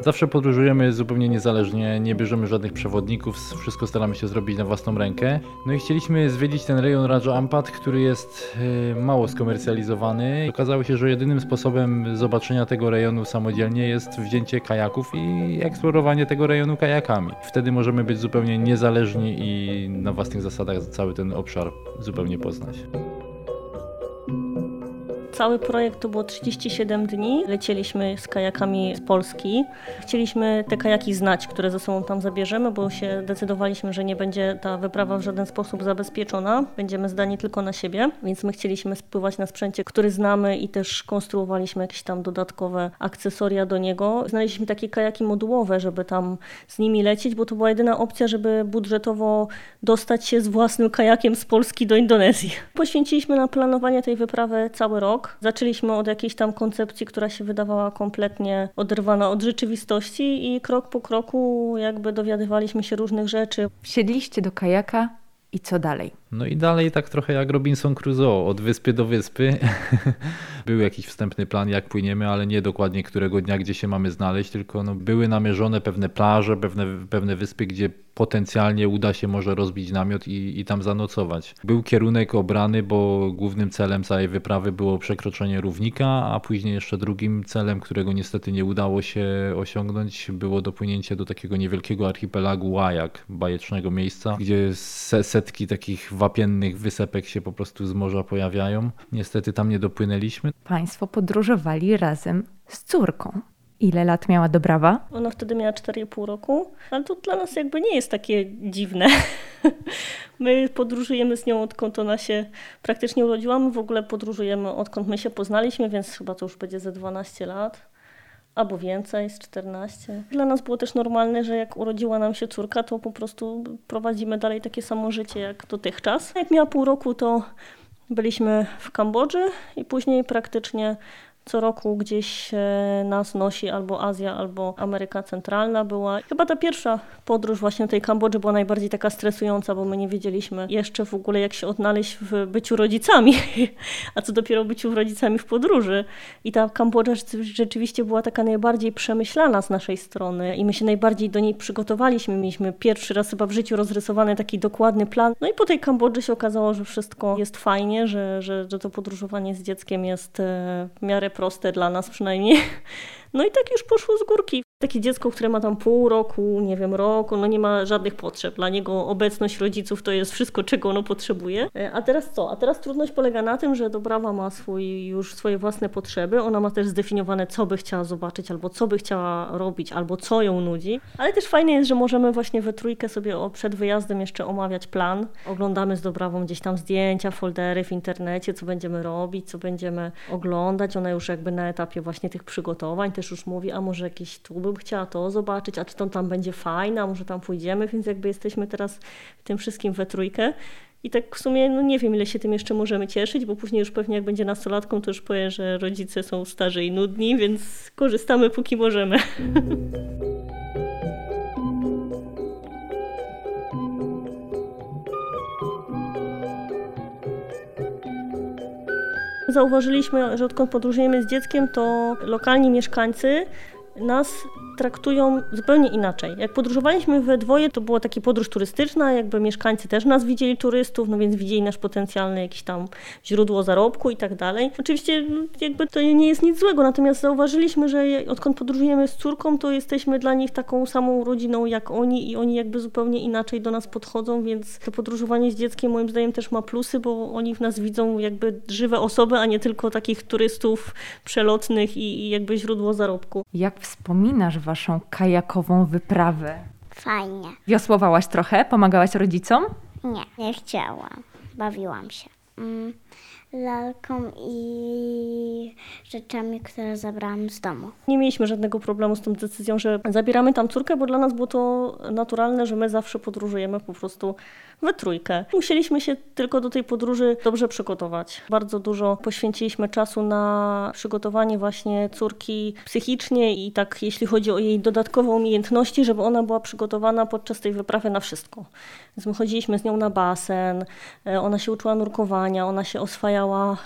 Zawsze podróżujemy zupełnie niezależnie, nie bierzemy żadnych przewodników, wszystko staramy się zrobić na własną rękę. No i chcieliśmy zwiedzić ten rejon Raja Ampat, który jest e, mało skomercjalizowany. Okazało się, że jedynym sposobem zobaczenia tego rejonu samodzielnie jest wzięcie kajaków i eksplorowanie tego rejonu kajakami. Wtedy możemy być zupełnie niezależni i na własnych zasadach cały ten obszar zupełnie poznać. Cały projekt to było 37 dni. Lecieliśmy z kajakami z Polski. Chcieliśmy te kajaki znać, które ze sobą tam zabierzemy, bo się decydowaliśmy, że nie będzie ta wyprawa w żaden sposób zabezpieczona. Będziemy zdani tylko na siebie, więc my chcieliśmy spływać na sprzęcie, który znamy i też konstruowaliśmy jakieś tam dodatkowe akcesoria do niego. Znaleźliśmy takie kajaki modułowe, żeby tam z nimi lecieć, bo to była jedyna opcja, żeby budżetowo dostać się z własnym kajakiem z Polski do Indonezji. Poświęciliśmy na planowanie tej wyprawy cały rok. Zaczęliśmy od jakiejś tam koncepcji, która się wydawała kompletnie oderwana od rzeczywistości i krok po kroku jakby dowiadywaliśmy się różnych rzeczy. Wsiedliście do kajaka i co dalej? No i dalej tak trochę jak Robinson Crusoe, od wyspy do wyspy. Był jakiś wstępny plan, jak płyniemy, ale nie dokładnie którego dnia, gdzie się mamy znaleźć, tylko no, były namierzone pewne plaże, pewne, pewne wyspy, gdzie potencjalnie uda się może rozbić namiot i, i tam zanocować. Był kierunek obrany, bo głównym celem całej wyprawy było przekroczenie równika, a później jeszcze drugim celem, którego niestety nie udało się osiągnąć, było dopłynięcie do takiego niewielkiego archipelagu Łajak, bajecznego miejsca, gdzie setki takich wapiennych wysepek się po prostu z morza pojawiają. Niestety tam nie dopłynęliśmy. Państwo podróżowali razem z córką. Ile lat miała Dobrawa? Ona wtedy miała 4,5 roku, ale to dla nas jakby nie jest takie dziwne. My podróżujemy z nią odkąd ona się praktycznie urodziła. My w ogóle podróżujemy odkąd my się poznaliśmy, więc chyba to już będzie ze 12 lat. Albo więcej, z 14. Dla nas było też normalne, że jak urodziła nam się córka, to po prostu prowadzimy dalej takie samo życie jak dotychczas. Jak miała pół roku, to byliśmy w Kambodży i później praktycznie co roku gdzieś nas nosi albo Azja, albo Ameryka Centralna była. Chyba ta pierwsza podróż właśnie tej Kambodży była najbardziej taka stresująca, bo my nie wiedzieliśmy jeszcze w ogóle jak się odnaleźć w byciu rodzicami, a co dopiero byciu rodzicami w podróży. I ta Kambodża rzeczywiście była taka najbardziej przemyślana z naszej strony i my się najbardziej do niej przygotowaliśmy. Mieliśmy pierwszy raz chyba w życiu rozrysowany taki dokładny plan. No i po tej Kambodży się okazało, że wszystko jest fajnie, że, że, że to podróżowanie z dzieckiem jest e, w miarę proste dla nas przynajmniej. No i tak już poszło z górki. Takie dziecko, które ma tam pół roku, nie wiem, roku, no nie ma żadnych potrzeb. Dla niego obecność rodziców to jest wszystko, czego ono potrzebuje. E, a teraz co? A teraz trudność polega na tym, że Dobrawa ma swój, już swoje własne potrzeby. Ona ma też zdefiniowane, co by chciała zobaczyć, albo co by chciała robić, albo co ją nudzi. Ale też fajne jest, że możemy właśnie we trójkę sobie przed wyjazdem jeszcze omawiać plan. Oglądamy z Dobrawą gdzieś tam zdjęcia, foldery w internecie, co będziemy robić, co będziemy oglądać. Ona już jakby na etapie właśnie tych przygotowań też już mówi, a może jakieś tu bym chciała to zobaczyć, a czy to tam będzie fajne, a może tam pójdziemy, więc jakby jesteśmy teraz w tym wszystkim we trójkę. I tak w sumie no nie wiem, ile się tym jeszcze możemy cieszyć, bo później już pewnie jak będzie nastolatką, to już powie, że rodzice są starzy i nudni, więc korzystamy póki możemy. Zauważyliśmy, że odkąd podróżujemy z dzieckiem, to lokalni mieszkańcy nas traktują zupełnie inaczej. Jak podróżowaliśmy we dwoje, to była taka podróż turystyczna, jakby mieszkańcy też nas widzieli turystów, no więc widzieli nasz potencjalny jakiś tam źródło zarobku i tak dalej. Oczywiście no, jakby to nie jest nic złego, natomiast zauważyliśmy, że odkąd podróżujemy z córką, to jesteśmy dla nich taką samą rodziną jak oni i oni jakby zupełnie inaczej do nas podchodzą, więc to podróżowanie z dzieckiem moim zdaniem też ma plusy, bo oni w nas widzą jakby żywe osoby, a nie tylko takich turystów przelotnych i, i jakby źródło zarobku. Jak wspominasz waszą kajakową wyprawę? Fajnie. Wiosłowałaś trochę? Pomagałaś rodzicom? Nie, nie chciałam. Bawiłam się. Mm, lalką i rzeczami, które zabrałam z domu. Nie mieliśmy żadnego problemu z tą decyzją, że zabieramy tam córkę, bo dla nas było to naturalne, że my zawsze podróżujemy po prostu we trójkę. Musieliśmy się tylko do tej podróży dobrze przygotować. Bardzo dużo poświęciliśmy czasu na przygotowanie właśnie córki psychicznie i tak jeśli chodzi o jej dodatkowe umiejętności, żeby ona była przygotowana podczas tej wyprawy na wszystko. Więc my chodziliśmy z nią na basen, e, ona się uczyła nurkowania, ona się oswajała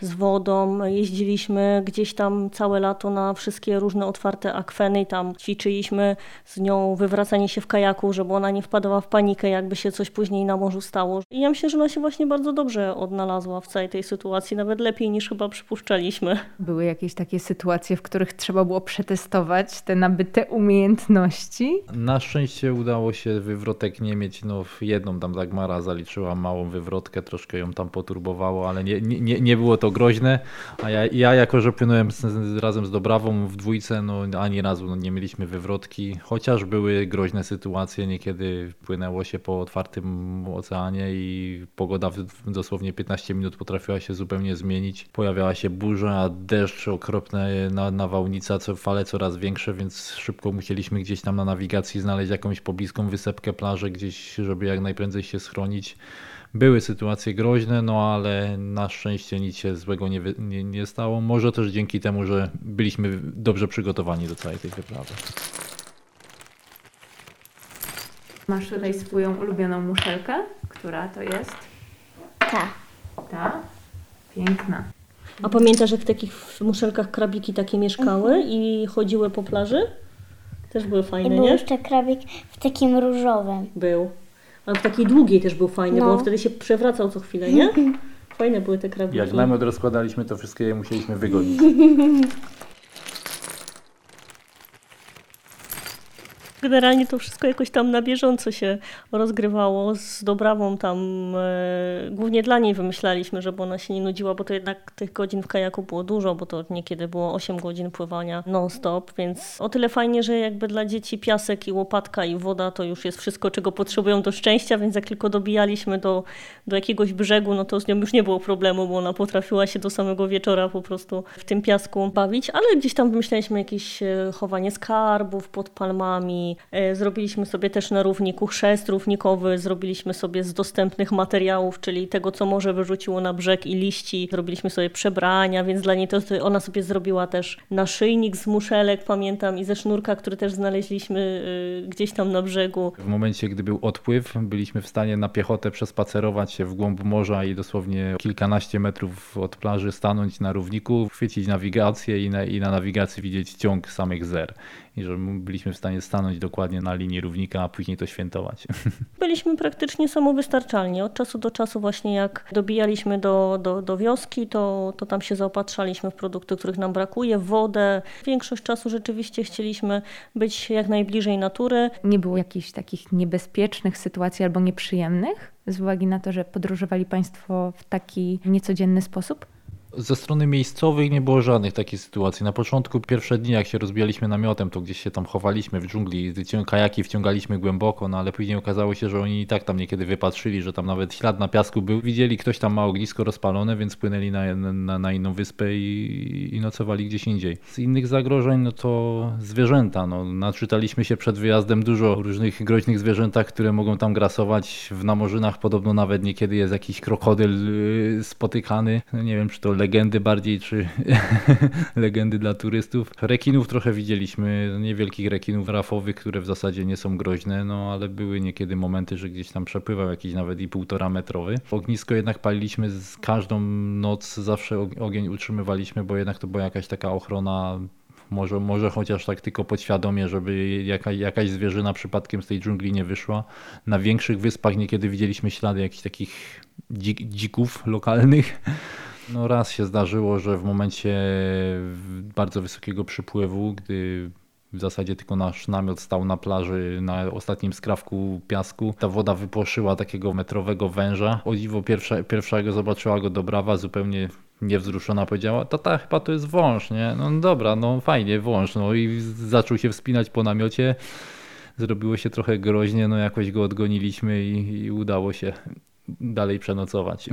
z wodą, jeździliśmy gdzieś tam całe lato na wszystkie różne otwarte akweny i tam ćwiczyliśmy z nią wywracanie się w kajaku, żeby ona nie wpadała w panikę, jakby się coś później na morzu stało. I ja myślę, że ona się właśnie bardzo dobrze odnalazła w całej tej sytuacji, nawet lepiej niż chyba przypuszczaliśmy. Były jakieś takie sytuacje, w których trzeba było przetestować te nabyte umiejętności? Na szczęście udało się wywrotek nie mieć. No, jedną tam Dagmara zaliczyła małą wywrotkę, troszkę ją tam poturbowało, ale nie, nie, nie było to groźne. A ja, ja jako, że płynąłem z, razem z Dobrawą w dwójce, no ani razu no, nie mieliśmy wywrotki, chociaż były groźne sytuacje. Niekiedy płynęło się po otwartym oceanie i pogoda w dosłownie 15 minut potrafiła się zupełnie zmienić. Pojawiała się burza, deszcz, okropne nawałnica, co, fale coraz większe, więc szybko musieliśmy gdzieś tam na nawigacji znaleźć jakąś pobliską wysepkę, plażę gdzieś, żeby jak najprędzej się schronić. Były sytuacje groźne, no ale na szczęście nic się złego nie, nie, nie stało. Może też dzięki temu, że byliśmy dobrze przygotowani do całej tej wyprawy. Masz tutaj swoją ulubioną muszelkę? Która to jest? Ta. Ta? Piękna. A pamiętasz, jak w takich muszelkach krabiki takie mieszkały i chodziły po plaży? Też były I fajne, był nie? jeszcze krabik w takim różowym. Był. Ale w takiej długiej też był fajny, bo No. on wtedy się przewracał co chwilę, nie? Fajne były te krabiki. Jak namiot rozkładaliśmy, to wszystkie je musieliśmy wygonić. Generalnie to wszystko jakoś tam na bieżąco się rozgrywało. Z Dobrawą tam, e, głównie dla niej wymyślaliśmy, żeby ona się nie nudziła, bo to jednak tych godzin w kajaku było dużo, bo to niekiedy było 8 godzin pływania non-stop, więc o tyle fajnie, że jakby dla dzieci piasek i łopatka i woda to już jest wszystko, czego potrzebują do szczęścia, więc jak tylko dobijaliśmy do, do jakiegoś brzegu, no to z nią już nie było problemu, bo ona potrafiła się do samego wieczora po prostu w tym piasku bawić, ale gdzieś tam wymyślaliśmy jakieś e, chowanie skarbów pod palmami, E, Zrobiliśmy sobie też na równiku chrzest równikowy, zrobiliśmy sobie z dostępnych materiałów, czyli tego, co morze wyrzuciło na brzeg i liści. Zrobiliśmy sobie przebrania, więc dla niej to ona sobie zrobiła też naszyjnik z muszelek, pamiętam, i ze sznurka, który też znaleźliśmy y, gdzieś tam na brzegu. W momencie, gdy był odpływ, byliśmy w stanie na piechotę przespacerować się w głąb morza i dosłownie kilkanaście metrów od plaży stanąć na równiku, chwycić nawigację i na, i na nawigacji widzieć ciąg samych zer. I że byliśmy w stanie stanąć dokładnie na linii równika, a później to świętować. Byliśmy praktycznie samowystarczalni. Od czasu do czasu właśnie jak dobijaliśmy do, do, do wioski, to, to tam się zaopatrzaliśmy w produkty, których nam brakuje, w wodę. Większość czasu rzeczywiście chcieliśmy być jak najbliżej natury. Nie było jakichś takich niebezpiecznych sytuacji albo nieprzyjemnych z uwagi na to, że podróżowali Państwo w taki niecodzienny sposób? Ze strony miejscowych nie było żadnych takich sytuacji. Na początku, pierwsze dni, jak się rozbijaliśmy namiotem, to gdzieś się tam chowaliśmy w dżungli, kajaki wciągaliśmy głęboko, no ale później okazało się, że oni i tak tam niekiedy wypatrzyli, że tam nawet ślad na piasku był. Widzieli, ktoś tam ma ognisko rozpalone, więc płynęli na, na, na inną wyspę i, i nocowali gdzieś indziej. Z innych zagrożeń, no to zwierzęta. No, naczytaliśmy się przed wyjazdem dużo o różnych groźnych zwierzętach, które mogą tam grasować. W namorzynach podobno nawet niekiedy jest jakiś krokodyl y, spotykany. No, nie wiem, czy to legendy bardziej, czy legendy dla turystów. Rekinów trochę widzieliśmy, niewielkich rekinów rafowych, które w zasadzie nie są groźne, no ale były niekiedy momenty, że gdzieś tam przepływał jakiś nawet i półtora metrowy. Ognisko jednak paliliśmy z każdą noc, zawsze og- ogień utrzymywaliśmy, bo jednak to była jakaś taka ochrona może, może chociaż tak tylko podświadomie, żeby jaka, jakaś zwierzyna przypadkiem z tej dżungli nie wyszła. Na większych wyspach niekiedy widzieliśmy ślady jakichś takich dzik, dzików lokalnych. No raz się zdarzyło, że w momencie bardzo wysokiego przypływu, gdy w zasadzie tylko nasz namiot stał na plaży na ostatnim skrawku piasku. Ta woda wypłoszyła takiego metrowego węża. O dziwo pierwsza, pierwsza go zobaczyła go Dobrawa, zupełnie niewzruszona powiedziała, ta chyba to jest wąż, nie? No dobra, no fajnie, wąż. No i zaczął się wspinać po namiocie. Zrobiło się trochę groźnie, no jakoś go odgoniliśmy i, i udało się dalej przenocować.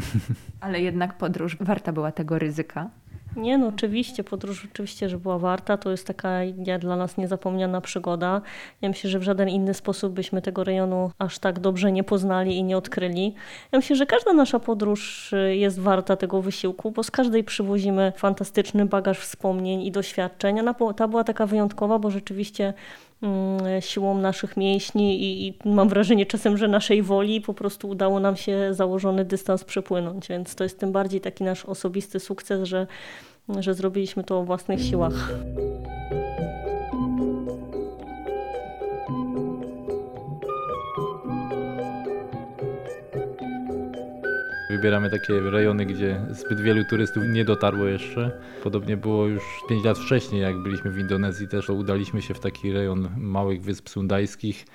Ale jednak podróż warta była tego ryzyka. Nie, no oczywiście, podróż oczywiście, że była warta. To jest taka dla nas niezapomniana przygoda. Ja myślę, że w żaden inny sposób byśmy tego rejonu aż tak dobrze nie poznali i nie odkryli. Ja myślę, że każda nasza podróż y, jest warta tego wysiłku, bo z każdej przywozimy fantastyczny bagaż wspomnień i doświadczeń. A ta była taka wyjątkowa, bo rzeczywiście mm, siłą naszych mięśni i, i, mam wrażenie czasem, że naszej woli po prostu udało nam się założony dystans przepłynąć, więc to jest tym bardziej taki nasz osobisty sukces, że że zrobiliśmy to o własnych siłach. Wybieramy takie rejony, gdzie zbyt wielu turystów nie dotarło jeszcze. Podobnie było już 5 lat wcześniej, jak byliśmy w Indonezji, też udaliśmy się w taki rejon małych wysp sundajskich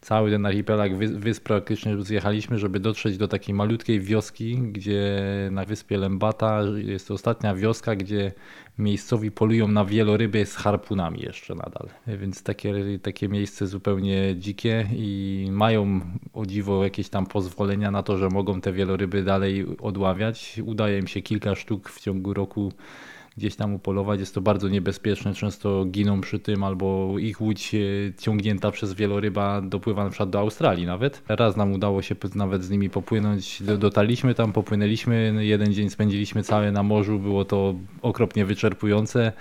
cały ten archipelag wysp praktycznie zjechaliśmy, żeby dotrzeć do takiej malutkiej wioski, gdzie na wyspie Lembata jest to ostatnia wioska, gdzie miejscowi polują na wieloryby z harpunami jeszcze nadal. Więc takie, takie miejsce zupełnie dzikie i mają o dziwo jakieś tam pozwolenia na to, że mogą te wieloryby dalej odławiać. Udaje im się kilka sztuk w ciągu roku gdzieś tam upolować. Jest to bardzo niebezpieczne, często giną przy tym, albo ich łódź e, ciągnięta przez wieloryba dopływa na przykład do Australii nawet. Raz nam udało się nawet z nimi popłynąć, dotarliśmy tam, popłynęliśmy, jeden dzień spędziliśmy cały na morzu, było to okropnie wyczerpujące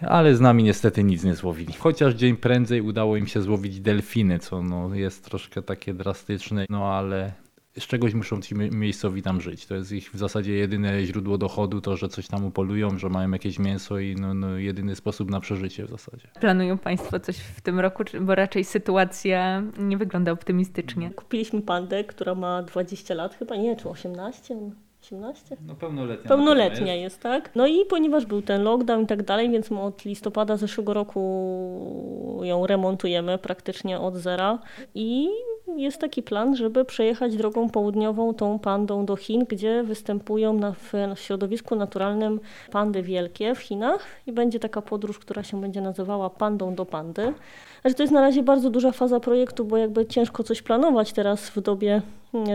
ale z nami niestety nic nie złowili. Chociaż dzień prędzej udało im się złowić delfiny, co no jest troszkę takie drastyczne, no ale z czegoś muszą ci miejscowi tam żyć. To jest ich w zasadzie jedyne źródło dochodu, to, że coś tam upolują, że mają jakieś mięso i no, no jedyny sposób na przeżycie w zasadzie. Planują Państwo coś w tym roku, bo raczej sytuacja nie wygląda optymistycznie. Kupiliśmy pandę, która ma 20 lat, chyba nie, czy 18? 18? No pełnoletnia. Pełnoletnia jest. jest. tak? No i ponieważ był ten lockdown i tak dalej, więc my od listopada zeszłego roku ją remontujemy praktycznie od zera i jest taki plan, żeby przejechać drogą południową tą pandą do Chin, gdzie występują na, w, środowisku naturalnym pandy wielkie w Chinach i będzie taka podróż, która się będzie nazywała pandą do pandy. Znaczy to jest na razie bardzo duża faza projektu, bo jakby ciężko coś planować teraz w dobie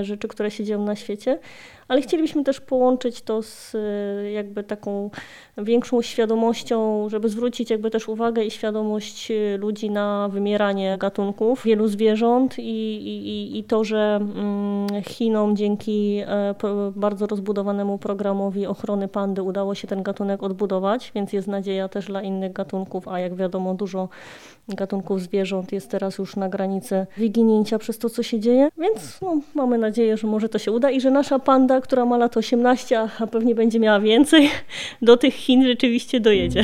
rzeczy, które się dzieją na świecie, ale chcielibyśmy też połączyć to z y, jakby taką większą świadomością, żeby zwrócić jakby też uwagę i świadomość y, ludzi na wymieranie gatunków wielu zwierząt i, i, i to, że mm, Chinom dzięki e, bardzo rozbudowanemu programowi ochrony pandy udało się ten gatunek odbudować, więc jest nadzieja też dla innych gatunków, a jak wiadomo dużo gatunków zwierząt jest teraz już na granicy wyginięcia przez to, co się dzieje, więc no, mamy nadzieję, że może to się uda i że nasza panda, która ma lat 18, a pewnie będzie miała więcej, do tych Chin rzeczywiście dojedzie.